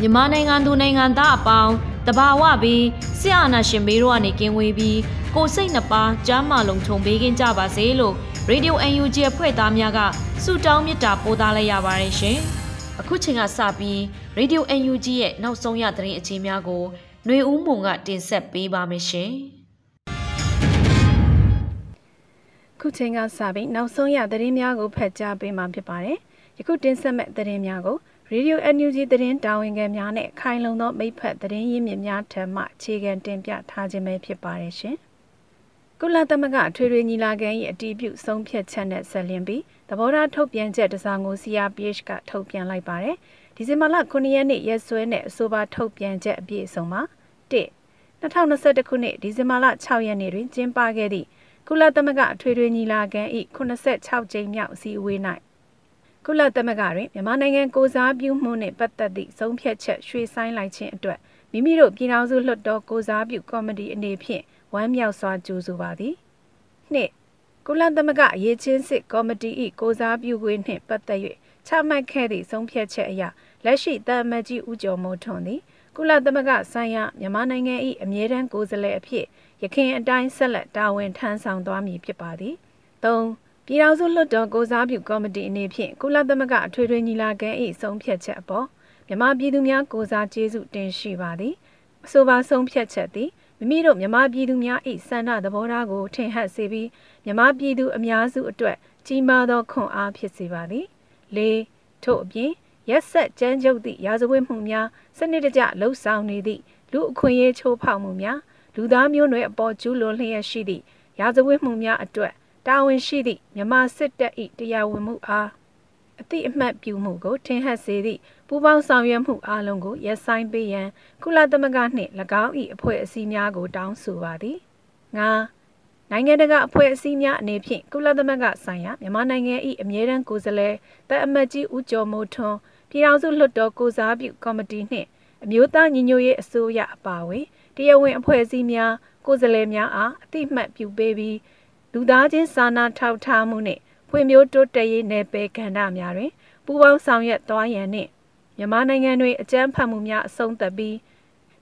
မြန်မာနိုင်ငံသူနိုင်ငံသားအပေါင်းတဘာဝပြီးဆရာနာရှင်ဘေးတို့ကနေကင်းဝေးပြီးကိုစိတ်နှပါကျမ်းမာလုံးခြုံပေးခြင်းကြပါစေလို့ Radio UNG အဖွဲ့သားများကဆုတောင်းမေတ္တာပို့သလိုက်ရပါတယ်ရှင်။အခုချိန်ကစပြီး Radio UNG ရဲ့နောက်ဆုံးရသတင်းအခြေများကိုຫນွေဦးမုံကတင်ဆက်ပေးပါမယ်ရှင်။ခုချိန်ကစပြီးနောက်ဆုံးရသတင်းများကိုဖတ်ကြားပေးမှာဖြစ်ပါတယ်။ယခုတင်ဆက်မဲ့သတင်းများကို ရေဒီယို NUG သတင်းတာဝန်ခံများနဲ့ခိုင်လုံသောမိဖက်သတင်းရင်းမြစ်များထံမှအခြေခံတင်ပြထားခြင်းပဲဖြစ်ပါတယ်ရှင်။ကုလသမဂ္ဂထွေထွေညီလာခံ၏အတည်ပြုဆုံးဖြတ်ချက်နဲ့ဆက်လျင်းပြီးသဘောထားထုတ်ပြန်ချက်တစောင်ကို CRPH ကထုတ်ပြန်လိုက်ပါတယ်။ဒီဇင်ဘာလ9ရက်နေ့ရက်စွဲနဲ့အဆိုပါထုတ်ပြန်ချက်အပြည့်အစုံမှာ1 2021ခုနှစ်ဒီဇင်ဘာလ6ရက်နေ့တွင်ကျင်းပခဲ့သည့်ကုလသမဂ္ဂထွေထွေညီလာခံ၏86ကြိမ်မြောက်အစည်းအဝေး၌ ကုလသမဂ္ဂတွင်မြန်မာနိုင်ငံကိုစားပြုမှုနှင့်ပတ်သက်သည့်ဆုံးဖြတ်ချက်ရွှေ့ဆိုင်းလိုက်ခြင်းအတွက်မိမိတို့ပြည်ထောင်စုလွှတ်တော်ကိုစားပြုကော်မတီအနေဖြင့်ဝမ်းမြောက်စွာကြိုဆိုပါသည်။နှစ်ကုလသမဂ္ဂအရေးချင်းစစ်ကော်မတီ၏ကိုစားပြုခွင့်နှင့်ပတ်သက်၍ချမှတ်ခဲ့သည့်ဆုံးဖြတ်ချက်အရလက်ရှိတာမတ်ကြီးဦးကျော်မိုးထွန်းသည်ကုလသမဂ္ဂဆိုင်ရာမြန်မာနိုင်ငံ၏အမြဲတမ်းကိုယ်စားလှယ်အဖြစ်ရခိုင်အတိုင်းဆက်လက်တာဝန်ထမ်းဆောင်သွားမည်ဖြစ်ပါသည်။၃ ပြည်ထောင်စုလွှတ်တော်ကိုစားပြုကော်မတီအနေဖြင့်ကုလသမဂ္ဂအထွေထွေညီလာခံ၏ဆုံးဖြတ်ချက်အပေါ်မြန်မာပြည်သူများကိုစားကျေးဇူးတင်ရှိပါသည်အဆိုပါဆုံးဖြတ်ချက်သည်မိမိတို့မြန်မာပြည်သူများ၏စန္ဒသဘောထားကိုထင်ဟပ်စေပြီးမြန်မာပြည်သူအများစုအတွက်ကြီးမားသောခွန်အားဖြစ်စေပါသည်၄ထို့အပြင်ရက်ဆက်ကြမ်းကြုတ်သည့်ရာဇဝတ်မှုများစနစ်တကျလှုပ်ဆောင်နေသည့်လူအခွင့်အရေးချိုးဖောက်မှုများလူသားမျိုးနွယ်အပေါ်ကျူးလွန်လျက်ရှိသည့်ရာဇဝတ်မှုများအတွက် တာဝန်ရှိသည့်မြန်မာစစ်တပ်၏တရားဝင်မှုအားအသည့်အမှတ်ပြုမှုကို ထင်ဟပ်စေသည့်ပူးပေါင်းဆောင်ရွက်မှုအလုံးကိုရပ်ဆိုင်းပေးရန်ကုလသမဂ္ဂနှင့်၎င်း၏အဖွဲ့အစည်းများကို တောင်းဆိုပါသည်ငါနိုင်ငံတကာအဖွဲ့အစည်းများအနေဖြင့်ကုလသမဂ္ဂဆိုင်ရာမြန်မာနိုင်ငံ၏အမြဲတမ်းကိုယ်စားလှယ်တပ်အမတ်ကြီးဦးကျော်မိုးထွန်းပြည်ထောင်စုလွှတ်တော်ကိုစားပြုကော်မတီနှင့်အမျိုးသားညီညွတ်ရေးအစိုးရအပါအဝင်တရားဝင်အဖွဲ့အစည်းများကိုယ်စားလှယ်များအားအသိမှတ်ပြုပေးပြီး လူသားချင်းစာနာထောက်ထားမှုနှင့်ဖွံ့ဖြိုးတိုးတက်ရေးနယ်ပယ်ကဏ္ဍများတွင်ပူးပေါင်းဆောင်ရွက်သွားရန်နှင့်မြန်မာနိုင်ငံတွင်အကြမ်းဖက်မှုများအဆုံးသတ်ပြီး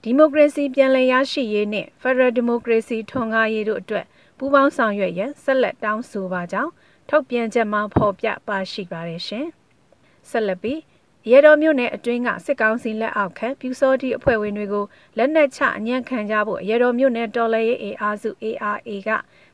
ဒီမိုကရေစီပြန်လည်ရရှိရေးနှင့်ဖက်ဒရယ်ဒီမိုကရေစီထွန်းကားရေးတို့အတွက်ပူးပေါင်းဆောင်ရွက်ရန်ဆက်လက်တောင်းဆိုပါကြောင်းထုတ်ပြန်ချက်မှာဖော်ပြပါရှိပါတယ်ရှင်။ဆက်လက်ပြီး ရဲတော်မြို့နယ်အတွင်းကစစ်ကောင်စီလက်အောက်ခံပြူစောတိအဖွဲ့ဝင်တွေကိုလက်နက်ချအညံ့ခံကြဖို့ရဲတော်မြို့နယ်တော်လှန်ရေးအားစု ARA က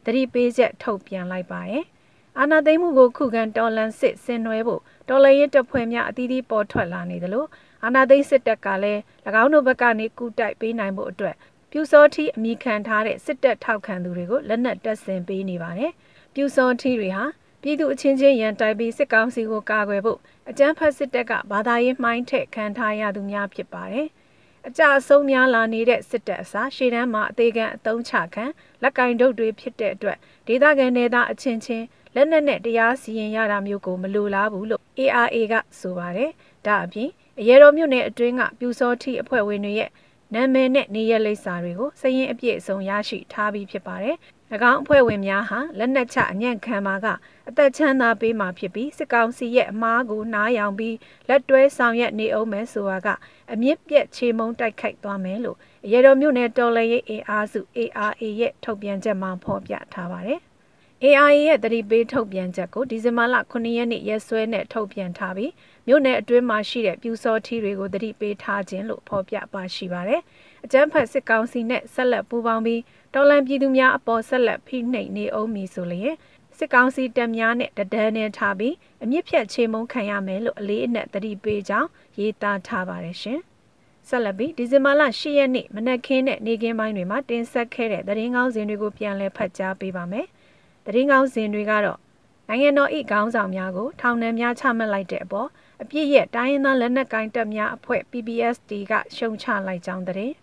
သတိပေးချက်ထုတ်ပြန်လိုက်ပါတယ်။အာဏာသိမ်းမှုကိုခုခံတော်လှန်စစ်ဆင်နွှဲဖို့တော်လှန်ရေးတပ်ဖွဲ့များအသီးသီးပေါ်ထွက်လာနေသလိုအာဏာသိမ်းစစ်တပ်ကလည်း၎င်းတို့ဘက်ကနေကူတိုက်ပေးနိုင်ဖို့အတွက်ပြူစောထီအမိခံထားတဲ့စစ်တပ်ထောက်ခံသူတွေကိုလက်နက်တပ်ဆင်ပေးနေပါတယ်။ပြူစောထီတွေဟာ ပြည်သူအချင်းချင်းရန်တိုက်ပြီးစစ်ကောင်စီကိုကာကွယ်ဖို့အကြမ်းဖက်စစ်တပ်ကဘာသာရေးမှိုင်းထက်ခံထားရသူများဖြစ်ပါတယ်။အကြအဆုံးများလာနေတဲ့စစ်တပ်အစားရှေ့တန်းမှာအသေးခံအတုံးချခံလက်ကင်ဒုတ်တွေဖြစ်တဲ့အတွက်ဒေသခံနယ်သားအချင်းချင်းလက်နက်နဲ့တရားစီရင်ရတာမျိုးကိုမလိုလားဘူးလို့ ARA ကဆိုပါတယ်။ဒါအပြင်အရေတော်မြို့နယ်အတွင်းကပြူစောထီအဖွဲ့ဝင်တွေရဲ့ နာမည်နဲ့နေရလိပ်စာတွေကိုစရင်အပြည့်အစုံရရှိထားပြီးဖြစ်ပါတယ်။၎င်းအဖွဲ့ဝင်များဟာလက်နက်ချအညံ့ခံမှာကအသက်ချမ်းသာပေးမှာဖြစ်ပြီးစစ်ကောင်စီရဲ့အမားကိုနားယောင်ပြီးလက်တွဲဆောင်ရွက်နေအောင်မယ်ဆိုတာကအမြင့်ပြက်ချေမုံတိုက်ခိုက်သွားမယ်လို့ရေတော်မြို့နယ်တော်လှန်ရေးအင်အားစု ARA ရဲ့ထုတ်ပြန်ချက်မှာဖော်ပြထားပါတယ်။ AIA ရဲ့တတိပေးထုတ်ပြန်ချက်ကိုဒီဇင်ဘာလ9ရက်နေ့ရက်စွဲနဲ့ထုတ်ပြန်ထားပြီး မြို့နယ်အတွင်းမှာရှိတဲ့ပြူစောထီတွေကိုတတိပေးထားခြင်းလို့ဖော်ပြပါရှိပါတယ်။အကြမ်းဖက်စစ်ကောင်စီနဲ့ဆက်လက်ပူးပေါင်းပြီးတော်လန်ပြည်သူများအပေါ်ဆက်လက်ဖိနှိပ်နေအောင်မည်ဆိုလျင်စစ်ကောင်စီတပ်များနဲ့တဒန်းနဲ့ထားပြီးအမြင့်ဖြတ်ချေမုန်းခံရမယ်လို့အလေးအနက်တတိပေးကြောင်းရေးသားထားပါတယ်ရှင်။ဆက်လက်ပြီးဒီဇင်ဘာလ10ရက်နေ့မနက်ခင်းနဲ့နေ့ခင်းပိုင်းတွေမှာတင်ဆက်ခဲ့တဲ့သတင်းကောင်းစဉ်တွေကိုပြန်လည်ဖတ်ကြားပေးပါမယ်။သတင်းကောင်းစဉ်တွေကတော့နိုင်ငံတော်၏ခေါင်းဆောင်များကိုထောင်နှံများချမှတ်လိုက်တဲ့အပေါ် အပြစ်ရဲ့တိုင်းရင်းသားလက်နက်ကိုင်တပ်များအဖွဲ့ PPSD ကရှုံချလိုက်ကြောင်းတဲ့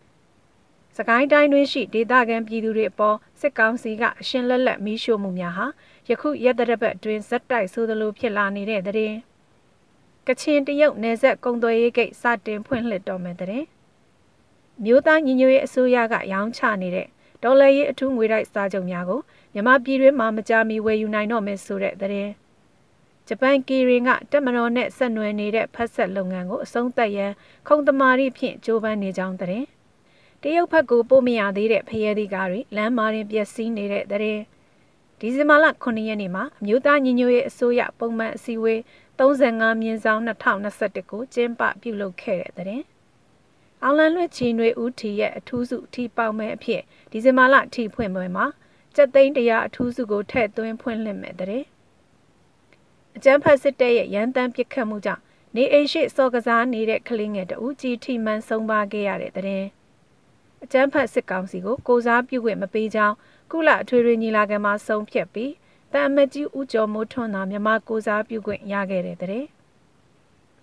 စကိုင်းတိုင်းတွင်ရှိဒေသခံပြည်သူတွေအပေါ်စစ်ကောင်စီကအရှင်းလက်လက်မီးရှို့မှုများဟာယခုရက်တရက်ပတ်အတွင်းဇက်တိုက်ဆိုသလိုဖြစ်လာနေတဲ့တဲ့ကချင်တရုတ်နယ်စပ်ကုံသွယ်ရေးဂိတ်စတင်ဖွင့်လှစ်တော်မယ်တဲ့မြို့သားညီညွတ်ရေးအစိုးရကရောင်းချနေတဲ့ဒေါ်လာရေးအထူးငွေတိုက်စာချုပ်များကိုမြန်မာပြည်တွင်းမှာမကြာမီဝယ်ယူနိုင်တော့မယ်ဆိုတဲ့တဲ့ ဂျပန်ကီရင်ကတက်မတော်နဲ့ဆက်နွယ်နေတဲ့ဖက်ဆက်လုပ်ငန်းကိုအဆုံးသတ်ရန်ခုံသမာရီဖြင့်ကြိုးပမ်းနေကြောင်းတဲ့တရုတ်ဘက်ကိုပို့မရသေးတဲ့ဖရဲသီးကားတွေလမ်းမာရင်ပျက်စီးနေတဲ့တဲ့ဒီဇင်ဘာလ9ရက်နေ့မှာအမျိုးသားညီညွတ်ရေးအစိုးရပုံမှန်အစည်းအဝေး35မြင်းဆောင်2021ကိုကျင်းပပြုလုပ်ခဲ့တဲ့တဲ့အောင်လန်လွှတ်ချီနွေဦးထီရဲ့အထူးစုထီပေါမဲအဖြစ်ဒီဇင်ဘာလထီဖွင့်ပွဲမှာစက်သိန်းတရားအထူးစုကိုထည့်သွင်းဖွင့်လှစ်မဲ့တဲ့ အကျန်းဖတ်စစ်တပ်ရဲ့ရန်တမ်းပစ်ခတ်မှုကြောင့်နေအိမ်ရှိစော်ကစားနေတဲ့ကလေးငယ်တဦးကြီးထိမှန်ဆုံးပါခဲ့ရတဲ့တဲ့အကျန်းဖတ်စစ်ကောင်စီကိုကိုစားပြုခွင့်မပေးကြောင်းကုလအထွေထွေညီလာခံမှာဆုံးဖြတ်ပြီးတန်အမတ်ကြီးဦးကျော်မိုးထွန်းသာမြန်မာကိုစားပြုခွင့်ရခဲ့တဲ့တဲ့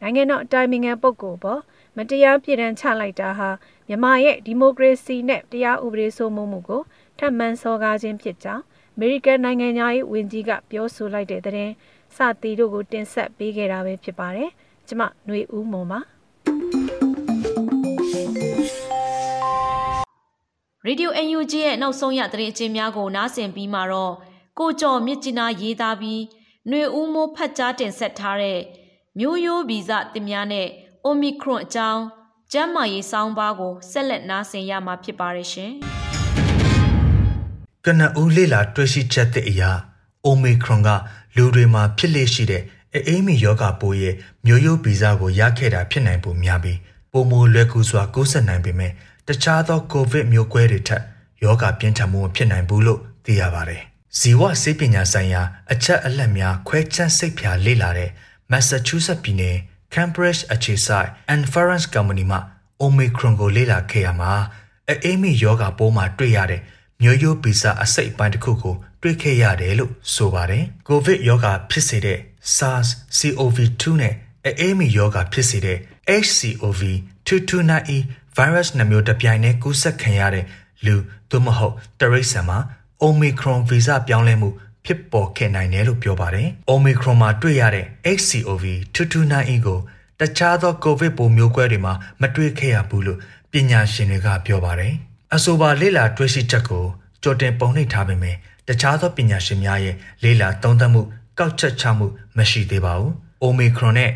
နိုင်ငံတော်အတိုင်ပင်ခံပုဂ္ဂိုလ်ပေါ်မတရားပြည်ဒဏ်ချလိုက်တာဟာမြန်မာရဲ့ဒီမိုကရေစီနဲ့တရားဥပဒေစိုးမိုးမှုကိုထပ်မံစော်ကားခြင်းဖြစ်ကြောင်းအမေရိကန်နိုင်ငံသားရေးဝန်ကြီးကပြောဆိုလိုက်တဲ့တဲ့ စတီတို့ကိုတင်ဆက်ပေးခဲ့တာပဲဖြစ်ပါတယ်။ကျမຫນွေဦးမွန်ပါ။ Radio UNG ရဲ့နောက်ဆုံးရသတင်းအကျဉ်းများကိုနားဆင်ပြီးမှတော့ကိုကျော်မြင့်ကျနာရေးသားပြီးຫນွေဦးမိုးဖတ်ကြားတင်ဆက်ထားတဲ့မျိုးရိုးဗီဇတင်များနဲ့ Omicron အကြောင်းကျန်းမာရေးစောင်းပါးကိုဆက်လက်နားဆင်ရမှာဖြစ်ပါရဲ့ရှင်။ကနဦးလေးလာတွေ့ရှိချက်တဲ့အရာ Omicron က လူတွေမှာဖြစ်လေရှိတဲ့အေးမီယောဂပိုးရဲ့မျိုးရိုးဗီဇကိုရခဲ့တာဖြစ်နိုင်ပုံများပြီးပုံမလွယ်ကူစွာကူးစက်နိုင်ပေမဲ့တခြားသောကိုဗစ်မျိုးကွဲတွေထက်ယောဂပြင်းထန်မှုမဖြစ်နိုင်ဘူးလို့သိရပါတယ်။ဇီဝဆေးပညာဆိုင်ရာအချက်အလက်များခွဲခြမ်းစိတ်ဖြာလေ့လာတဲ့ Massachusetts ပြည်နယ် Cambridge အခြေစိုက် Inference Company မှ Omicron ကိုလေ့လာခဲ့ရမှာအေးမီယောဂပိုးမှာတွေ့ရတဲ့မျိုးရိုးဗီဇအစိတ်အပိုင်းတစ်ခုကို တွေ့ခဲ့ရတယ်လို့ဆိုပါတယ်။ကိုဗစ်ယောဂဖြစ်စေတဲ့ SARS CoV-2 နဲ့အေးမီယောဂဖြစ်စေတဲ့ HCOV 229E virus နှမျိုးတပြိုင်တည်းကူးစက်ခံရတဲ့လူသို့မဟုတ်တရိษံမှာ Omicron ဗီဇပြောင်းလဲမှုဖြစ်ပေါ်ခဲ့နိုင်တယ်လို့ပြောပါတယ်။ Omicron မှာတွေ့ရတဲ့ HCOV 229E ကိုတခြားသော COVID ပိုးမျိုးကွဲတွေမှာမတွေ့ခဲ့ရဘူးလို့ပညာရှင်တွေကပြောပါတယ်။အဆိုပါလေ့လာတွေ့ရှိချက်ကိုကြိုတင်ပုံနှိပ်ထားပေမဲ့ တခြားသောပညာရှင်များရဲ့လေ့လာသုံးသပ်မှုကောက်ချက်ချမှုမရှိသေးပါဘူး။ Omicron နဲ့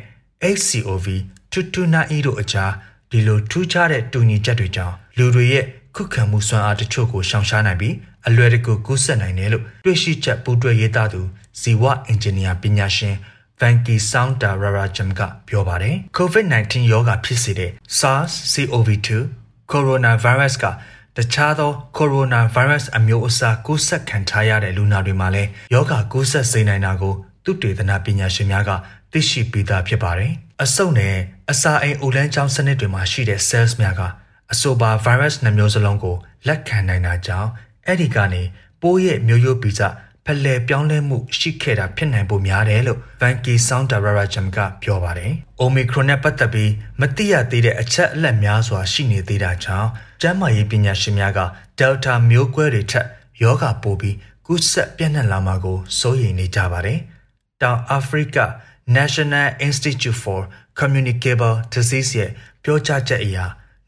HCOV 229E တို့အကြားဒီလိုထူးခြားတဲ့တူညီချက်တွေကြောင့်လူတွေရဲ့ခုခံမှုစွမ်းအားတချို့ကိုရှောင်ရှားနိုင်ပြီးအလွယ်တကူကူးစက်နိုင်တယ်လို့တွေ့ရှိချက်ပူးတွဲရေးသားသူဇီဝအင်ဂျင်နီယာပညာရှင် Vanki Sounda Rarajam ကပြောပါတယ်။ COVID-19 ရောဂါဖြစ်စေတဲ့ SARS-CoV-2 coronavirus က တခြားသော coronavirus အမျိုးအစားကူးစက်ခံထားရတဲ့လူနာတွေမှာလည်းယောဂါကူးစက်စေနိုင်တာကိုသူတေသနပညာရှင်များကသိရှိပြီးသားဖြစ်ပါတယ်။အဆုတ်နဲ့အစာအိမ်အိုလန်းချောင်းစနစ်တွေမှာရှိတဲ့ cells များကအဆိုပါ virus နှမျိုးစလုံးကိုလက်ခံနိုင်တာကြောင့်အဲ့ဒီကနေပိုးရဲ့မျိုးရိုးဗီဇ ဖလှယ်ပြောင်းလဲမှုရှိခဲ့တာဖြစ်နိုင်ဖို့များတယ်လို့ Vanki Sound Darajam ကပြောပါတယ်။ Omicron နဲ့ပတ်သက်ပြီးမသိရသေးတဲ့အချက်အလက်များစွာရှိနေသေးတာကြောင့်ကျန်းမာရေးပညာရှင်များက Delta မျိုးကွဲတွေထက်ယောဂပိုးပြီးကူးစက်ပြန့်နှံ့လာမှာကိုစိုးရိမ်နေကြပါတယ်။တောင်အာဖရိက National Institute for Communicable Disease ရဲ့ပြောကြားချက်အရ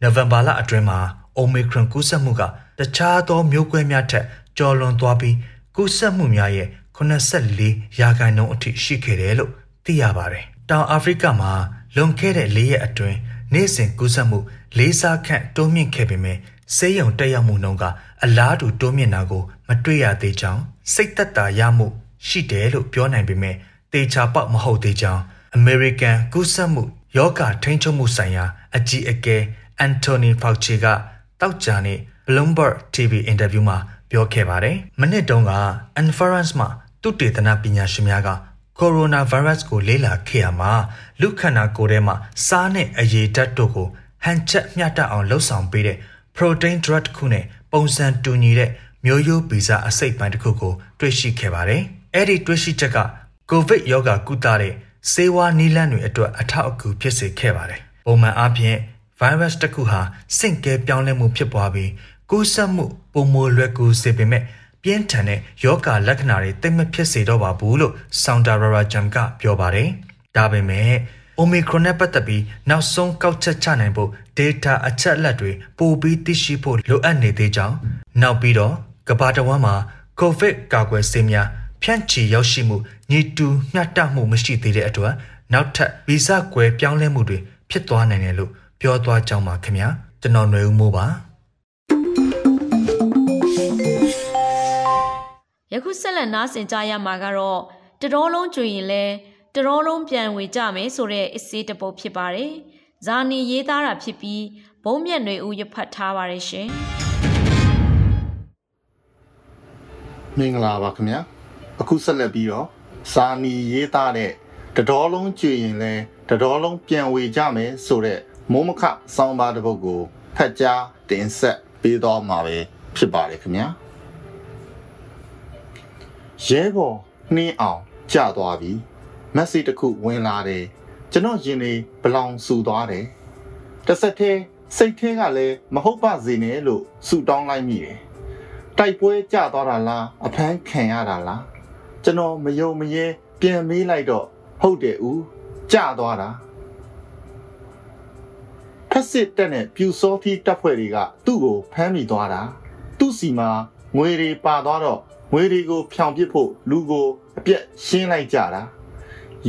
နိုဝင်ဘာလအတွင်းမှာ Omicron ကူးစက်မှုကတခြားသောမျိုးကွဲများထက်ကျော်လွန်သွားပြီး ကူးစက်မှုများရဲ့84ရာခိုင်နှုန်းအထိရှိခဲ့တယ်လို့သိရပါတယ်။တောင်အာဖရိကမှာလွန်ခဲ့တဲ့၄ရက်အတွင်းနေ့စဉ်ကူးစက်မှု၄ဆခန့်တိုးမြင့်ခဲ့ပေမဲ့ဆေးရုံတက်ရောက်မှုနှုန်းကအလားတူတိုးမြင့်တာကိုမတွေ့ရသေးကြောင်းစိတ်သက်သာရမှုရှိတယ်လို့ပြောနိုင်ပေမဲ့တေချာပေါက်မဟုတ်သေးကြောင်း American ကူးစက်မှုယောဂထိန်းချုပ်မှုဆိုင်ရာအကြီးအကဲ Anthony Fauci ကတောက်ကြနေ Bloomberg TV အင်တာဗျူးမှာ ပြောခဲ့ပါတယ်။မနစ်တုန်းက Inference မှာသူတေသနပညာရှင်များကကိုရိုနာဗိုင်းရပ်စ်ကိုလေ့လာခဲ့ရမှာလူခန္ဓာကိုယ်ထဲမှာစားနဲ့အရည်ဓာတ်တို့ကိုဟန်ချက်မျှတအောင်လှုပ်ဆောင်ပေးတဲ့ protein drug တစ်ခုနဲ့ပုံစံတူညီတဲ့မျိုးရိုးဗီဇအစိတ်ပိုင်းတစ်ခုကိုတွေ့ရှိခဲ့ပါတယ်။အဲ့ဒီတွေ့ရှိချက်ကကိုဗစ်ရောဂါကုသတဲ့ဆေးဝါးနည်းလမ်းတွေအတွက်အထောက်အကူဖြစ်စေခဲ့ပါတယ်။ပုံမှန်အားဖြင့် virus တစ်ခုဟာစင့်ကဲပြောင်းလဲမှုဖြစ်ပွားပြီးကူးစက်မှု ပုံမလွယ်ကူစေပေမဲ့ပြင်းထန်တဲ့ယောဂလက္ခဏာတွေသိမဖြစ်စေတော့ပါဘူးလို့ဆောင်းတာရာရာဂျမ်ကပြောပါတယ်။ဒါပေမဲ့ Omicron နဲ့ပတ်သက်ပြီးနောက်ဆုံးကောက်ချက်ချနိုင်ဖို့ data အချက်အလက်တွေပိုပြီးသိရှိဖို့လိုအပ်နေသေးကြောင်းနောက်ပြီးတော့ကမ္ဘာတဝန်းမှာ COVID ကာကွယ်ဆေးများဖြန့်ချီရောက်ရှိမှုညီတူမျှတမှုမရှိသေးတဲ့အတွက်နောက်ထပ်ဗီဇကွယ်ပြောင်းလဲမှုတွေဖြစ်သွားနိုင်တယ်လို့ပြောသွားကြောင်းပါခင်ဗျာကျွန်တော်ຫນွေဦးမိုးပါ ယခုဆက်လက်နားဆင်ကြရမှာကတော့တတော်လုံးကျွင်ရင်လဲတတော်လုံးပြန်ဝေကြမယ်ဆိုတဲ့အစေးတပုတ်ဖြစ်ပါတယ်။ဇာနီရေးသားတာဖြစ်ပြီးဘုံမြက်တွေဦးရဖတ်ထားပါတယ်ရှင်။မင်္ဂလာပါခင်ဗျာ။အခုဆက်လက်ပြီးတော့ဇာနီရေးသားတဲ့တတော်လုံးကျွင်ရင်လဲတတော်လုံးပြန်ဝေကြမယ်ဆိုတဲ့မိုးမခစောင်းပါတစ်ပုတ်ကိုဖတ်ကြားတင်ဆက်ပေးတော့မှာပဲဖြစ်ပါတယ်ခင်ဗျာ။ ရဲဘော်နှင်းအောင်ကြသွားပြီမက်ဆေ့တစ်ခုဝင်လာတယ်ကျွန်တော်ရင်လေးဘလောင်ဆူသွားတယ်တစ်ဆက်တည်းစိတ်ထဲကလည်းမဟုတ်ပါစေနဲ့လို့ဆူတောင်းလိုက်မိတယ်တိုက်ပွဲကြသွားတာလားအဖမ်းခံရတာလားကျွန်တော်မယုံမရဲပြန်မေးလိုက်တော့ဟုတ်တယ်ဦးကြသွားတာဖက်စစ်တက်နဲ့ပြူစောထီတပ်ဖွဲ့တွေကသူ့ကိုဖမ်းမိသွားတာသူ့စီမှာငွေတွေပါသွားတော့ ငွေတွေကိုဖြောင်ပစ်ဖို့လူကိုအပြက်ရှင်းလိုက်ကြတာ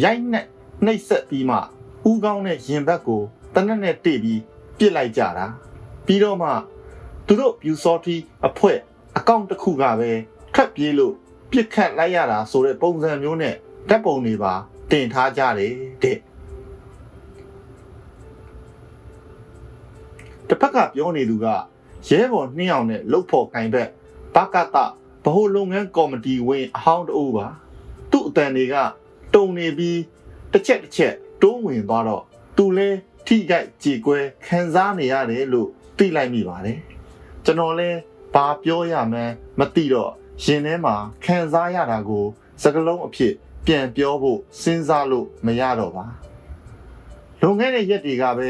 ရိုက်နဲ့နှိပ်ဆက်ပြီးမှဥကောင်းတဲ့ရင်ဘတ်ကိုတနက်နဲ့တိပြီးပြစ်လိုက်ကြတာပြီးတော့မှသူတို့ပြူစောတီအဖွဲအကောင့်တစ်ခုကပဲထပ်ပြေးလို့ပြစ်ခတ်လိုက်ရတာဆိုတဲ့ပုံစံမျိုးနဲ့ဓာတ်ပုံတွေပါတင်ထားကြတယ်တဲ့တစ်ဖက်ကပြောနေသူကရဲဘော်နှင်းအောင်နဲ့လှုပ်ဖို့ကင်ဘက်ဘကတ ဗဟိုလုပ်ငန်းကော်မတီဝင်အဟောင်းတအုပ်ပါသူ့အတန်တွေကတုံနေပြီးတစ်ချက်တစ်ချက်တိုးဝင်သွားတော့သူလဲထိကြိုက်ကြေကွဲခံစားနေရတယ်လို့သိလိုက်မိပါတယ်ကျွန်တော်လဲဘာပြောရမှန်းမသိတော့ရင်ထဲမှာခံစားရတာကို စကလုံးအဖြစ် ပြန်ပြောဖို့စဉ်းစားလို့မရတော့ပါလွန်ခဲ့တဲ့ရက်တွေကပဲ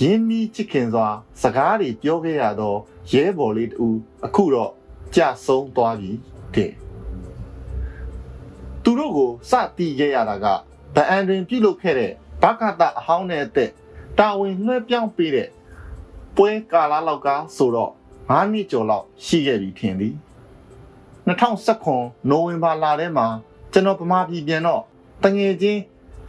ရင်းနှီးချစ်ခင်စွာ စကားတွေပြောခဲ့ရတော့ရဲဘော်လေးတူအခုတော့ ကြဆုံးသွားပြီတဲ့သူတို့ကိုစတီးခဲ့ရတာကဗအန်တွင်ပြုလုပ်ခဲ့တဲ့ဘကတအဟောင်းနဲ့အသက်တာဝန်လွှဲပြောင်းပေးတဲ့ပွဲကာလလောက်ကဆိုတော့9နှစ်ကျော်လောက်ရှိခဲ့ပြီထင်သည်2019နိုဝင်ဘာလထဲမှာကျွန်တော်ဗမာပြည်ပြန်တော့တငယ်ချင်း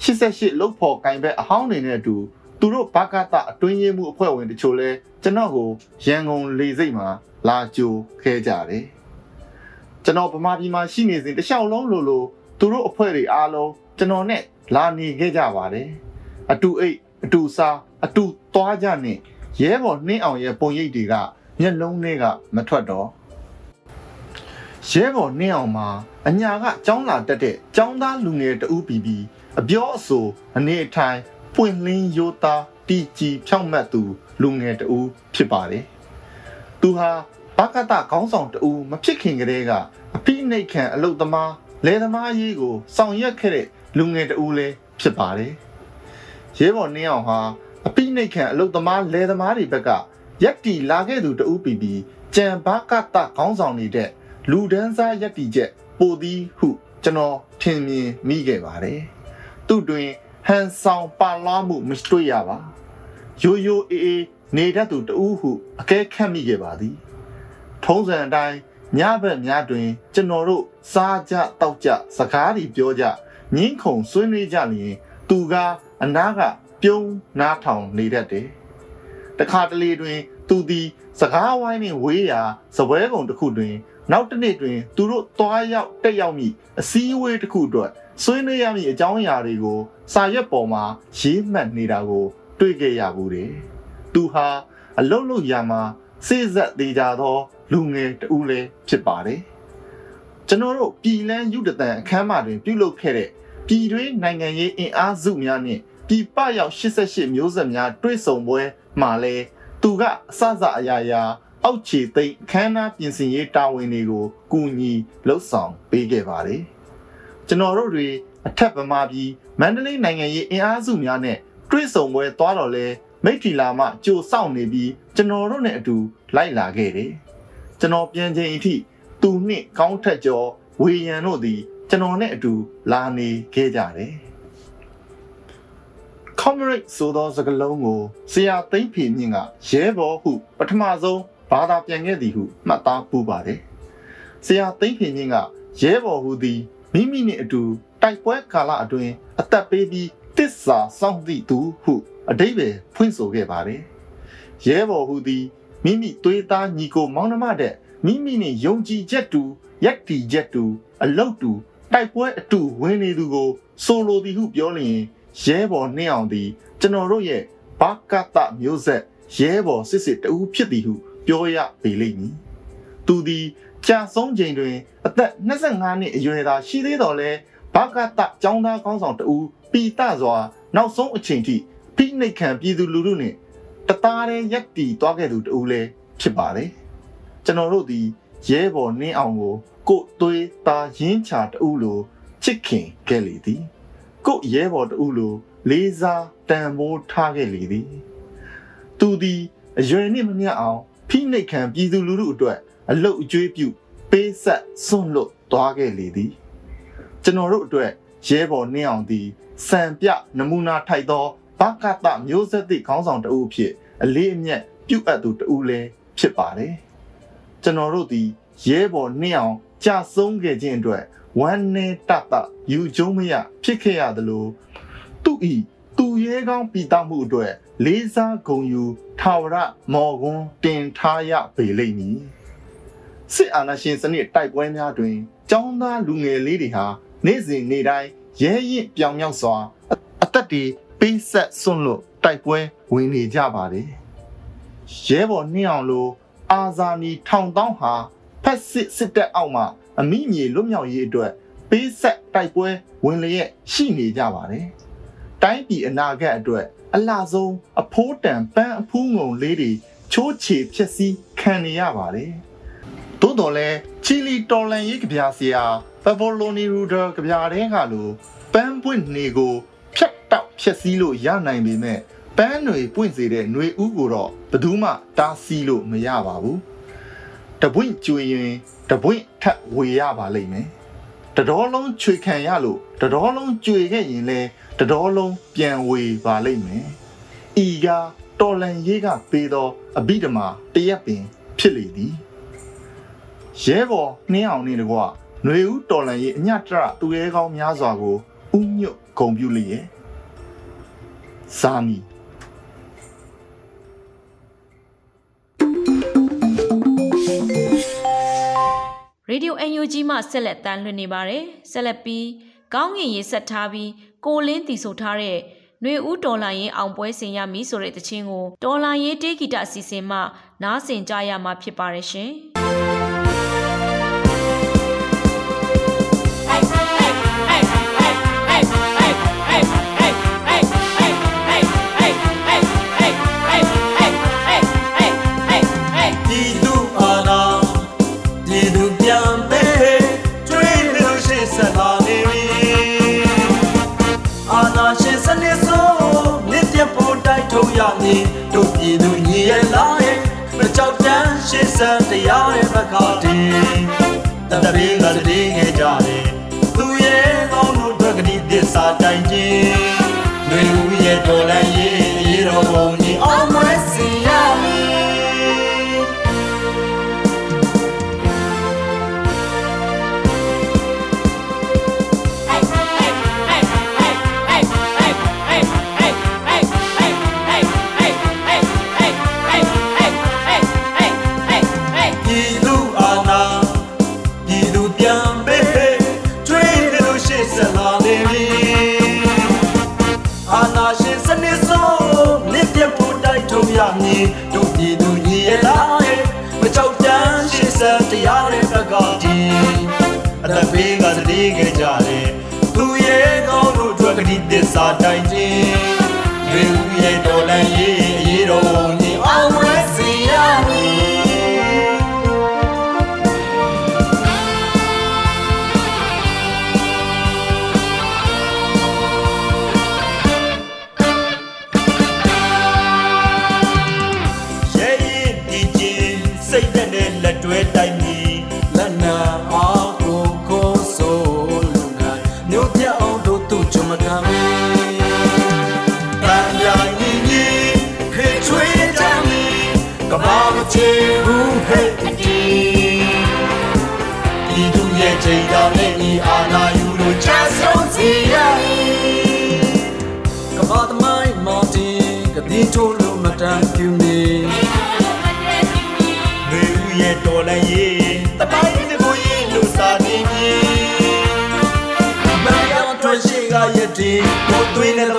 88လုတ်ဖို့ကင်ဘက်အဟောင်းနေတဲ့အတူသူတို့ဘကတအတွင်းရေးမှုအဖွဲ့ဝင်တချို့လဲ ကျွန်တော်ကိုရန်ကုန်လေစိတ်မှာလာကြိုခဲကြတယ်ကျွန်တော်ဗမာပြည်မှာရှိနေစဉ်တခြားလုံးလိုလိုသူတို့အဖွဲ့တွေအားလုံးကျွန်တော်နဲ့လာနေခဲ့ကြပါတယ်အတူအိတ်အတူစားအတူသွားကြနေရဲဘော်နှင်းအောင်ရဲ့ပုံရိပ်တွေကမျက်လုံးတွေကမထွက်တော့ရဲဘော်နှင်းအောင်မှာအညာကចောင်းလာတက်တဲ့ចောင်းသားလူငယ်တဦးပြီးပြီးအပြောအဆိုအနေအထိုင်ပွင့်လင်းရိုးသား တီကြီးဖြောင့်မတ်သူလူငယ်တဦးဖြစ်ပါတယ်သူဟာဘကတခေါင်းဆောင်တူမဖြစ်ခင်ကတည်းကအပိနှိတ်ခံအလုတ်သမားလယ်သမားရေးကိုဆောင်ရွက်ခဲ့တဲ့လူငယ်တူလည်းဖြစ်ပါတယ်။ရဲဘော်နှင်းအောင်ဟာအပိနှိတ်ခံအလုတ်သမားလယ်သမားတွေဘက်ကရက်တီလာခဲ့သူတူပြီးပြီးကြံဘကတခေါင်းဆောင်နေတဲ့လူဒန်းစားရက်တီချက်ပိုသည်ဟုကျွန်တော်ထင်မြင်မိခဲ့ပါတယ်။သူ့တွင် ဟန်ဆောင်ပါလာမှုမတွေ့ရပါ။ရိုးရိုးအေးအေးနေတတ်သူတူဟုအကဲခတ်မိခဲ့ပါသည် ထုံးစံအတိုင်းညဘက်များတွင် ကျွန်တော်တို့စားကြတောက်ကြစကားတွေပြောကြငင်းခုန်ဆွေးနွေးကြလျင် သူကအနားကပြုံးနားထောင်နေတတ်တယ်တခါတလေတွင် သူသည်စကားဝိုင်းနှင့်ဝေးရာစပွဲကုံတစ်ခုတွင် နောက်တစ်နေ့တွင် သူတို့တွားရောက်တက်ရောက်မိအစည်းအဝေးတစ်ခုအတွက် ဆွေးနွေးရမည့်အကြောင်းအရာတွေကိုစာရွက်ပေါ်မှာရေးမှတ်နေတာကို တွေ့ခဲ့ရဘူးတယ်။သူဟာအလုတ်လုတ်ရာမှာစိစက်သေးကြသော လူငယ်တူလည်းဖြစ်ပါတယ်။ကျွန်တော်တို့ပြည်လန်းယူတတန်အခမ်းအနားတွင် ပြုလုပ်ခဲ့တဲ့ပြည်တွင်းနိုင်ငံရေးအင်အားစုများနှင့်ပြည်ပရောက်88မျိုးဆက်များတွဲဆုံပွဲမှာလဲသူကအစစအရာရာအောက်ခြေသိမ်းခမ်းနားပြင်ဆင်ရေးတာဝန်တွေကိုကူညီလှုပ်ဆောင်ပေးခဲ့ပါတယ်။ ကျွန်တော်တို့တွေအထက်ဗမာပြည်မန္တလေးနိုင်ငံရေးအင်အားစုများနဲ့တွဲဆုံပွဲသွားတော့လဲမိထီလာမှကြိုစောင့်နေပြီးကျွန်တော်တို့နဲ့အတူလိုက်လာခဲ့တယ်။ကျွန်တော်ပြန်ချိန်အထိသူနှင့်ကောင်းထက်ကျော်ဝေယံတို့သည်ကျွန်တော်နဲ့အတူလာနေခဲ့ကြတယ်။ comrade ဆိုသောစကားလုံးကိုဆရာသိမ့်ဖေမြင့်ကရဲဘော်ဟု ပထမဆုံးဘာသာပြန်ခဲ့သည်ဟုမှတ်သားပူပါတယ်။ဆရာသိမ့်ဖေမြင့်ကရဲဘော်ဟုသည် မိမိနှင့်အတူတိုက်ပွဲကာလအတွင်းအသက်ပေးပြီးတစ္ဆာစောင့်သည့်သူဟုအတိပယ်ဖွင့်ဆိုခဲ့ပါတယ်။ရဲဘော်ဟုသည်မိမိသွေးသားညီကိုမောင်နှမတဲ့မိမိနှင့်ယုံကြည်ချက်တူရက်တီချက်တူအလုတ်တူတိုက်ပွဲအတူဝင်နေသူကိုဆိုလိုသည်ဟုပြောလျင်ရဲဘော်နှင်းအောင်သည်ကျွန်တော်တို့ရဲ့ဘာကတမျိုးဆက်ရဲဘော်စစ်စစ်တူဖြစ်သည်ဟုပြောရပေလိမ့်မည်သူသည် ကြာဆုံးချိန်တွင်အသက်25နှစ်အရွယ်သာရှိသေးတော်လဲဘာကတចောင်းသားကောင်းဆောင်တူပီတစွာနောက်ဆုံးအချိန်ထိဖိနှိတ်ခံပြည်သူလူထုနှင့်တသားတည်းရက်တီသွားခဲ့သူတူလည်းဖြစ်ပါတယ်ကျွန်တော်တို့သည်ရဲဘော်နှင်းအောင်ကိုကိုသွေးသားရင်းချတူလိုချစ်ခင်ခဲ့လေသည်ကိုရဲဘော်တူလိုလေးစားတန်ဖိုးထားခဲ့လေသည်သူသည်အရွယ်နှင့်မမျှအောင်ဖိနှိတ်ခံပြည်သူလူထုအတွက် အလုတ်အကျွေးပြုပေးဆက်စွန့်လွတ်သွားခဲ့လေသည်ကျွန်တော်တို့အတွက်ရဲဘော်နှင်းအောင်သည်စံပြနမူနာထိုက်သောဘကတမျိုးဆက်သည့်ခေါင်းဆောင်တဦးဖြစ်အလေးအမြတ်ပြုအပ်သူတဦးလည်းဖြစ်ပါတယ်ကျွန်တော်တို့သည်ရဲဘော်နှင်းအောင်ကြဆုံးခဲ့ခြင်းအတွက်ဝမ်းနေတတယူကျုံးမရဖြစ်ခဲ့ရသလိုသူဤသူရဲကောင်းပြီးတမှုအတွက်လေးစားဂုံယူထာဝရမော်ကွန်းတင်ထားရပေလိမ့်မည် စစ်အာဏာရှင်စနစ်တိုက်ပွဲများတွင်ចောင်းသားလူငယ်လေးတွေဟာနေ့စဉ်နေ့တိုင်းရဲရင်ပြောင်မြောက်စွာအသက်တွေပေးဆက်စွန့်လို့တိုက်ပွဲဝင်နေကြပါတယ်ရဲဘော်နှင်းအောင်လိုအာဇာနီထောင်တောင်းဟာဖက်စစ်စစ်တပ်အောက်မှာအမိမြေလွတ်မြောက်ရေးအတွက်ပေးဆက်တိုက်ပွဲဝင်လျက်ရှိနေကြပါတယ်။တိုင်းပြည်အနာဂတ်အတွက်အလှဆုံးအဖိုးတန်ပန်းအဖူးငုံလေးတွေချိုးချေဖြစ်စည်းခံနေရပါတယ်။ သို့တော်လဲချီလီတော်လန်ရေးကြပြဆရာဖဗိုလိုနီရူဒါကြပြတဲ့ကလိုပန်းပွင့်နေကိုဖြတ်တောက်ဖြစ်စည်းလို့ရနိုင်ပေမဲ့ပန်းတွေပွင့်စေတဲ့ຫນွေဥကိုတော့ဘယ်သူမှတားဆီးလို့မရပါဘူး။တပွင့်ကျွေရင်တပွင့်ထပ်ဝေရပါလိမ့်မယ်တတော်လုံးချွေခံရလို့တတော်လုံးကြွေခဲ့ရင်လဲတတော်လုံးပြန်ဝေပါလိမ့်မယ်ဤကတော်လန်ရေးကပေးသောအဘိဓမ္မာတရက်ပင်ဖြစ်လေသည် ရဲဘော်နှင်းအောင်နေတကွຫນွေဦးတော်လန်ရေးအညတရသူရဲကောင်းများစွာကိုဥညွတ်ဂုံပြုလျက်စာမီ Radio UNG မှဆက်လက်တမ်းလွှင့်နေပါတယ်ဆက်လက်ပြီးကောင်းငင်ရေးဆက်ထားပြီးကိုလင်းတီဆိုထားတဲ့ຫນွေဦးဒေါ်လာရင်အောင်ပွဲဆင်ရမည်ဆိုတဲ့တခြင်းကိုဒေါ်လာရေးတေးဂီတအစီအစဉ်မှနားဆင်ကြရမှာဖြစ်ပါတယ်ရှင် ရမည်တို့ပြည်သူညီရဲ့လားရဲ့မကြောက်တန်းရှင်းစံတရားရဲ့ဘက်ကတည်းတတရေကတည်းငယ်ကြတယ်သူရဲ့ကောင်းတို့ဘက်ကဒီသစ္စာတိုင်ခြင်းတွေဦးရဲ့တော်လည်းရေးရေတော်ဘုံ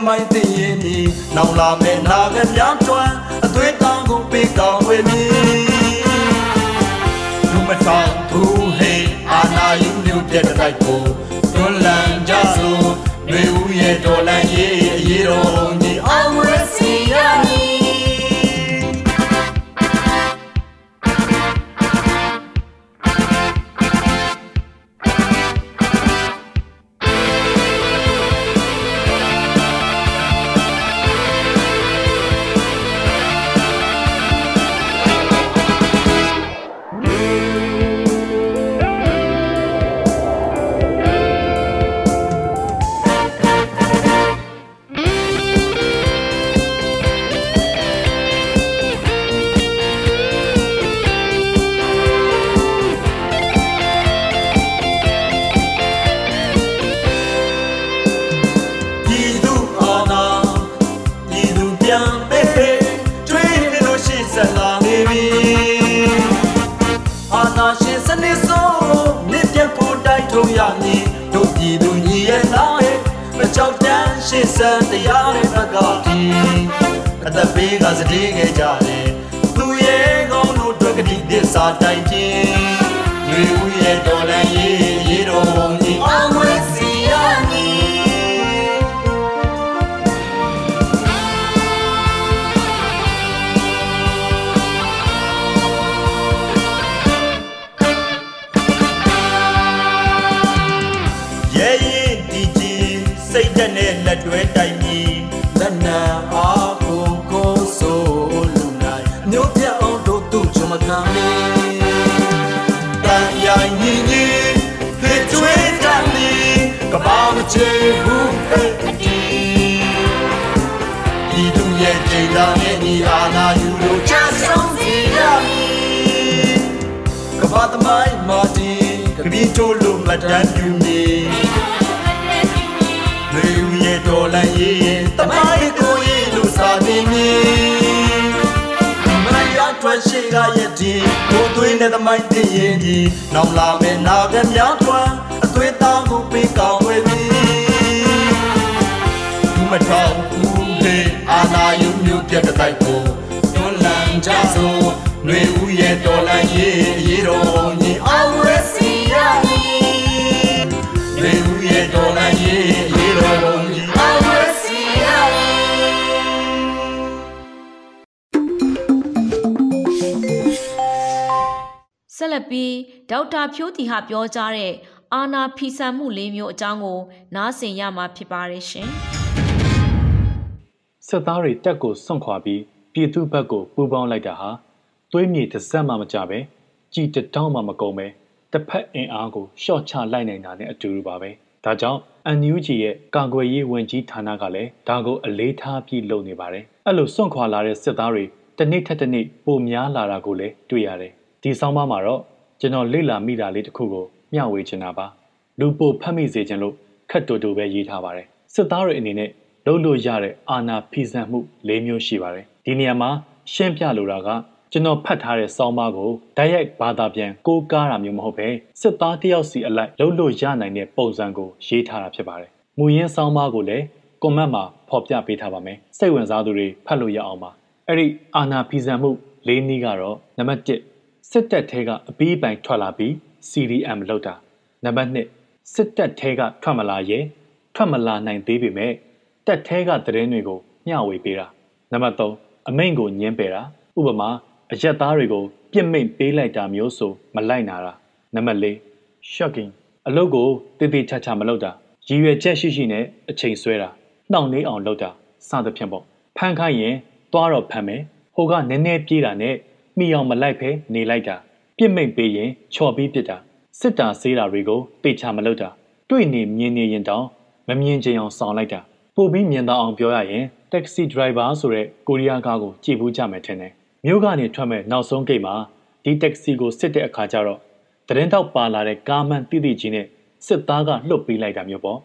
မိုင်းသိရင်ဒီနောင်လာမဲ့နာကများတွန်းအသွေးတောင်းကိုပေးကောင်းဝေမီလူမဆောင်သူဟေးအာနာယူမြို့ပြတဲ့တိုက်ကိုတွန်းလန် နစ်ဆုံးမြစ်ပြတ်ဖို့တိုက်ထုံရမည်တို့ပြည်သူညီရဲ့လားရဲ့မကြောက်တမ်းရှိစံတရားရဲ့ဘက်ကတည်းအသက်ပေးကစတေးခဲ့ကြတယ်သူရဲ့ကောင်းတို့အတွက်ကတိသစ္စာတိုင်းခြင်းရွေဦးရဲ့တော်လန်ရေးရေးတော် စိတ်သက်နဲ့လက်တွဲတိုက်မီလက်နာအားကိုကိုဆိုလူနိုင်မြို့ပြအောင်တို့သူချမခံမီတန်ရိုင်ညီညီဖေကျွေးတတ်မီကဘာမချေဘူးဟဲ့အတီဒီသူရဲ့ချိန်သာနဲ့ညီအာနာယူလို့ချဆုံးစီရမည်ကဘာသမိုင်းမာတီကပီတိုလိုမတန်ပြူနေ တော်လည်းရေးတမိုင်းကိုရေးလို့စာနေမီမရထွက်ရှိကရဲ့ဒီကိုသွေးနဲ့သမိုင်းသိရင်ဒီနောက်လာမယ့်နာကများထွန်းအသွေးသားကိုပေးကောင်းဝေမီသူမထောင်ဘူးဟေးအာနာယူမျိုးပြတ်တဲ့တိုက်ကိုတွန်းလန်ကြစို့နှွေဦးရဲ့တော်လန်ရေးအရေးတော် ဆက်လက်ပြီးဒေါက်တာဖြိုးတီဟာပြောကြားတဲ့အာနာဖီဆန်မှုလေးမျိုးအကြောင်းကို နားဆင်ရမှာဖြစ်ပါတယ်ရှင်။စစ်သားတွေတက်ကိုစွန့်ခွာပြီးပြည်သူဘက်ကိုပူးပေါင်းလိုက်တာဟာသွေးမြေတစ်စက်မှမကြပဲကြည်တတောင်းမှမကုန်ပဲတစ်ဖက်အင်အားကိုရှော့ချလိုက်နိုင်တာနဲ့အတူတူပါပဲဒါကြောင့် NUG ရဲ့ကာကွယ်ရေးဝန်ကြီးဌာနကလည်းဒါကိုအလေးထားပြီးလုပ်နေပါတယ်အဲ့လိုစွန့်ခွာလာတဲ့စစ်သားတွေတစ်နေ့ထက်တစ်နေ့ပိုများလာတာကိုလည်းတွေ့ရတယ် ဒီဆောင်းပါးမှာတော့ကျွန်တော်လေ့လာမိတာလေးတစ်ခုကိုမျှဝေချင်တာပါလူပိုဖတ်မိစေခြင်းလို့ခက်တူတူပဲရေးထားပါတယ်စစ်သားတွေအနေနဲ့လုပ်လို့ရတဲ့အာနာဖီဆန်မှု၄မျိုးရှိပါတယ်ဒီနေရာမှာရှင်းပြလိုတာကကျွန်တော်ဖတ်ထားတဲ့စောင်းမကိုဓာတ်ရိုက်ဘာသာပြန်ကိုးကားတာမျိုးမဟုတ်ပဲစစ်သားတယောက်စီအလိုက်လှုပ်လို့ရနိုင်တဲ့ပုံစံကိုရေးထားတာဖြစ်ပါတယ်။မူရင်းစောင်းမကိုလည်းကွန်မန့်မှာဖော်ပြပေးထားပါမယ်။စိတ်ဝင်စားသူတွေဖတ်လို့ရအောင်ပါ။အဲ့ဒီအာနာဖီဇံမှုလေးနည်းကတော့နံပါတ်1 စစ်တပ်ထဲကအပီးပိုင်ထွက်လာပြီး CDM လောက်တာနံပါတ်2စစ်တပ်ထဲကထွက်မလာရဲထွက်မလာနိုင်သေးပေမဲ့တပ်ထဲကသတင်းတွေကိုမျှဝေပေးတာနံပါတ်3အမိန့်ကိုညှင်းပယ်တာဥပမာအရက်သားတွေကိုပြစ်မိတ်ပေးလိုက်တာမျိုးဆိုမလိုက်နာတာနံပါတ်4 shocking အလုပ်ကိုတည်တည်ချာချာမလုပ်တာရည်ရွယ်ချက်ရှိရှိနဲ့အချိန်ဆွဲတာနှောင့်နှေးအောင်လုပ်တာစသဖြင့်ပေါ့ဖန်ခိုင်းရင်သွားတော့ဖမ်းမယ်ဟိုကနည်းနည်းပြေးတာနဲ့ မိအောင်မလိုက်ဖဲနေလိုက်တာပြစ်မိတ်ပေးရင်ချော်ပြီးပြစ်တာစစ်တာဆေးတာတွေကိုပေချာမလုပ်တာတွေ့နေမြင်နေရင်တောင်မမြင်ချင်အောင်ဆောင်လိုက်တာပို့ပြီးမြင်တော့အောင်ပြောရရင် taxi driver ဆိုတဲ့ကိုရီးယားကားကိုကြည့်ဘူးကြမယ်ထင်တယ်မြို့ကနေထွက်မဲ့နောက်ဆုံးဂိတ်မှာဒီ taxi ကိုစစ်တဲ့အခါကျတော့တရင်တောက်ပါလာတဲ့ကားမှန်တိတိကြီးနဲ့စစ်သားကလှုပ်ပေးလိုက်တာမျိုးပေါ့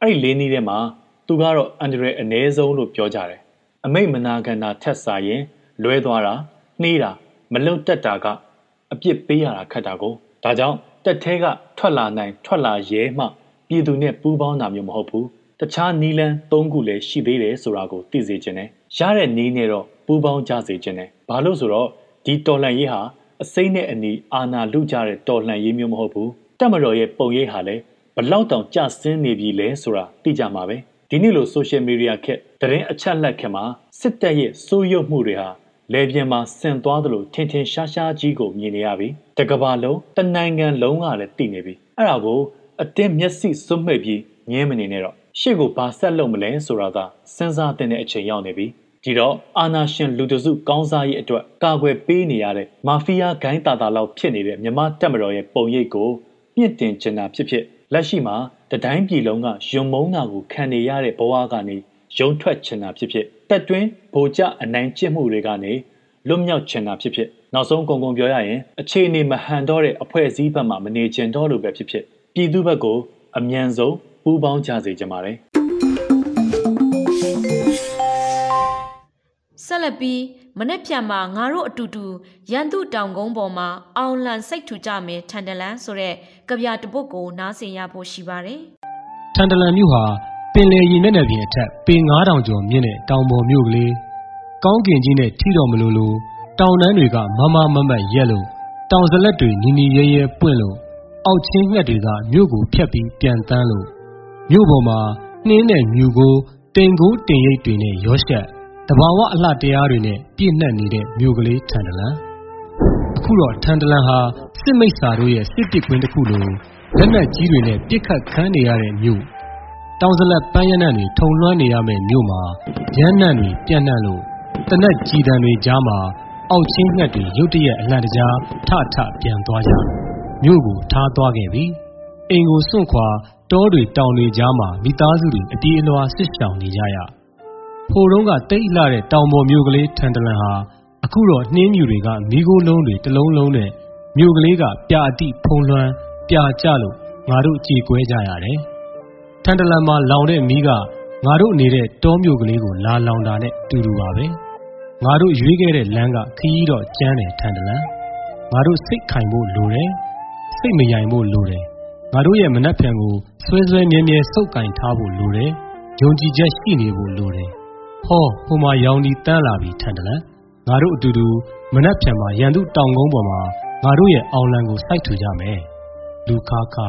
အဲ့ဒီလေးနည်းထဲမှာသူကတော့အန်ဒရဲအ ਨੇ ဆုံးလို့ပြောကြတယ်အမိတ်မနာကန်တာထက်စာရင်လွဲသွားတာနှေးတာ မလုံတက်တာကအပြစ်ပေးရတာခက်တာကိုဒါကြောင့်တက်သေးကထွက်လာနိုင်ထွက်လာရဲမှပြည်သူနဲ့ပူးပေါင်းတာမျိုးမဟုတ်ဘူးတခြားနီလန်း၃ခုလည်းရှိသေးတယ်ဆိုတာကိုသိစေချင်တယ်ရတဲ့နီးနဲ့တော့ပူးပေါင်းကြစေချင်တယ်ဘာလို့ဆိုတော့ဒီတော်လှန်ရေးဟာအစိမ့်နဲ့အနီအာနာလူကြတဲ့တော်လှန်ရေးမျိုးမဟုတ်ဘူးတက်မတော်ရဲ့ပုံရိပ်ဟာလည်းဘလောက်တောင်ကြဆင်းနေပြီလဲဆိုတာသိကြမှာပဲဒီနေ့လို social media ခက်တရင်အချက်လက်ခင်မှာစစ်တပ်ရဲ့စိုးရုပ်မှုတွေဟာ လေပြင်းမှာဆင်သွားသလိုထင်ထင်ရှားရှားကြီးကိုမြင်နေရပြီတကဘာလုံးတနိုင်ငံလုံးကလည်းသိနေပြီအဲ့ဒါကိုအတင်းမျက်စိစွတ်မှိတ်ပြီးငင်းမနေနဲ့တော့ရှေ့ကိုဘာဆက်လုပ်မလဲဆိုတာကစဉ်းစားတဲ့အချိန်ရောက်နေပြီဒီတော့အာနာရှင်လူတစုကောင်းစားရေးအတွက်ကာကွယ်ပေးနေရတဲ့မာဖီးယားဂိုင်းတာတာလောက်ဖြစ်နေတဲ့မြမတက်မတော်ရဲ့ပုံရိပ်ကိုမြင့်တင်ချင်တာဖြစ်ဖြစ်လက်ရှိမှာတတိုင်းပြည်လုံးကယုံမုန်းတာကိုခံနေရတဲ့ဘဝကနေရုံထွက်ချင်တာဖြစ်ဖြစ် တက်တွင်းဗိုလ်ကျအနိုင်ကျင့်မှုတွေကနေလွတ်မြောက်ချင်တာဖြစ်ဖြစ်နောက်ဆုံးကုံကုံပြောရရင်အခြေအနေမဟန်တော့တဲ့အဖွဲ့အစည်းဘက်မှမနေချင်တော့လို့ပဲဖြစ်ဖြစ်ပြည်သူဘက်ကိုအမြန်ဆုံးပူးပေါင်းကြစေချင်ပါတယ်ဆက်လက်ပြီးမနေ့ပြန်မှာငါတို့အတူတူရန်သူတောင်ကုန်းပေါ်မှာအောင်လန်စိတ်ထူကြမယ်ထန်တလန်ဆိုတဲ့ကြပြတပုတ်ကိုနားဆင်ရဖို့ရှိပါတယ်ထန်တလန်မြို့ဟာ ပင်လယ်ရင်မျက်နှာပြင်အထက်ပေ9000ကျော်မြင့်တဲ့တောင်ပေါ်မြို့ကလေးကောင်းကင်ကြီးနဲ့ထိတော်မလို့လို့တောင်တန်းတွေကမမမမတ်ရက်လို့တောင်စလက်တွေနီနီရဲရဲပွင့်လို့အောက်ချင်းငှက်တွေကမြို့ကိုဖျက်ပြီးပြန်တန်းလို့မြို့ပေါ်မှာနှင်းနဲ့မြူကိုတင်ကိုတင်ရိပ်တွေနဲ့ရောရှက်တဘာဝအလှတရားတွေနဲ့ပြည့်နှက်နေတဲ့မြို့ကလေးထန်တလန်အခုတော့ထန်တလန်ဟာစစ်မိတ်စာတို့ရဲ့စစ်ပစ်ကွင်းတစ်ခုလိုလက်နက်ကြီးတွေနဲ့ပြစ်ခတ်ခမ်းနေရတဲ့မြို့ တောင်စလက်ပန်းရနံ့တွေထုံလွှမ်းနေရမယ့်မြို့မှာရမ်းနံ့တွေပြန့်နှံ့လို့တနက်ကြည်တံတွေကြားမှာအောက်ချင်းငှက်တွေရုတ်တရက်အလှန်တကြားထထပြန်သွားကြမြို့ကိုထားသွားခဲ့ပြီအိမ်ကိုစွန့်ခွာတောတွေတောင်တွေကြားမှာမိသားစုတွေအတီးအလွှာဆစ်ဆောင်နေကြရဖိုတုံးကတိတ်လှတဲ့တောင်ပေါ်မြို့ကလေးထန်တလန်ဟာအခုတော့နှင်းမြူတွေကမိโกလုံးတွေတလုံးလုံးနဲ့မြို့ကလေးကပြာတိဖုံးလွှမ်းပြာကျလို့ငါတို့ကြေကွဲကြရတယ် ထန်တလန်မှာလောင်တဲ့မီးကငါတို့နေတဲ့တောမြို့ကလေးကိုလာလောင်တာနဲ့တူတူပါပဲငါတို့ရွေးခဲ့တဲ့လမ်းကခရီးတော့ကျန်းတယ်ထန်တလန်ငါတို့စိတ်ခိုင်ဖို့လိုတယ်စိတ်မယိုင်ဖို့လိုတယ်ငါတို့ရဲ့မနှက်ဖြံကိုဆွဲဆွဲမြဲမြဲစုပ်ကင်ထားဖို့လိုတယ်ယုံကြည်ချက်ရှိနေဖို့လိုတယ်ဟောဟိုမှာရောင်ဒီတန်းလာပြီထန်တလန်ငါတို့အတူတူမနှက်ဖြံမှာရန်သူတောင်ကုန်းပေါ်မှာငါတို့ရဲ့အောင်လံကိုစိုက်ထူကြမယ်လူခါခါ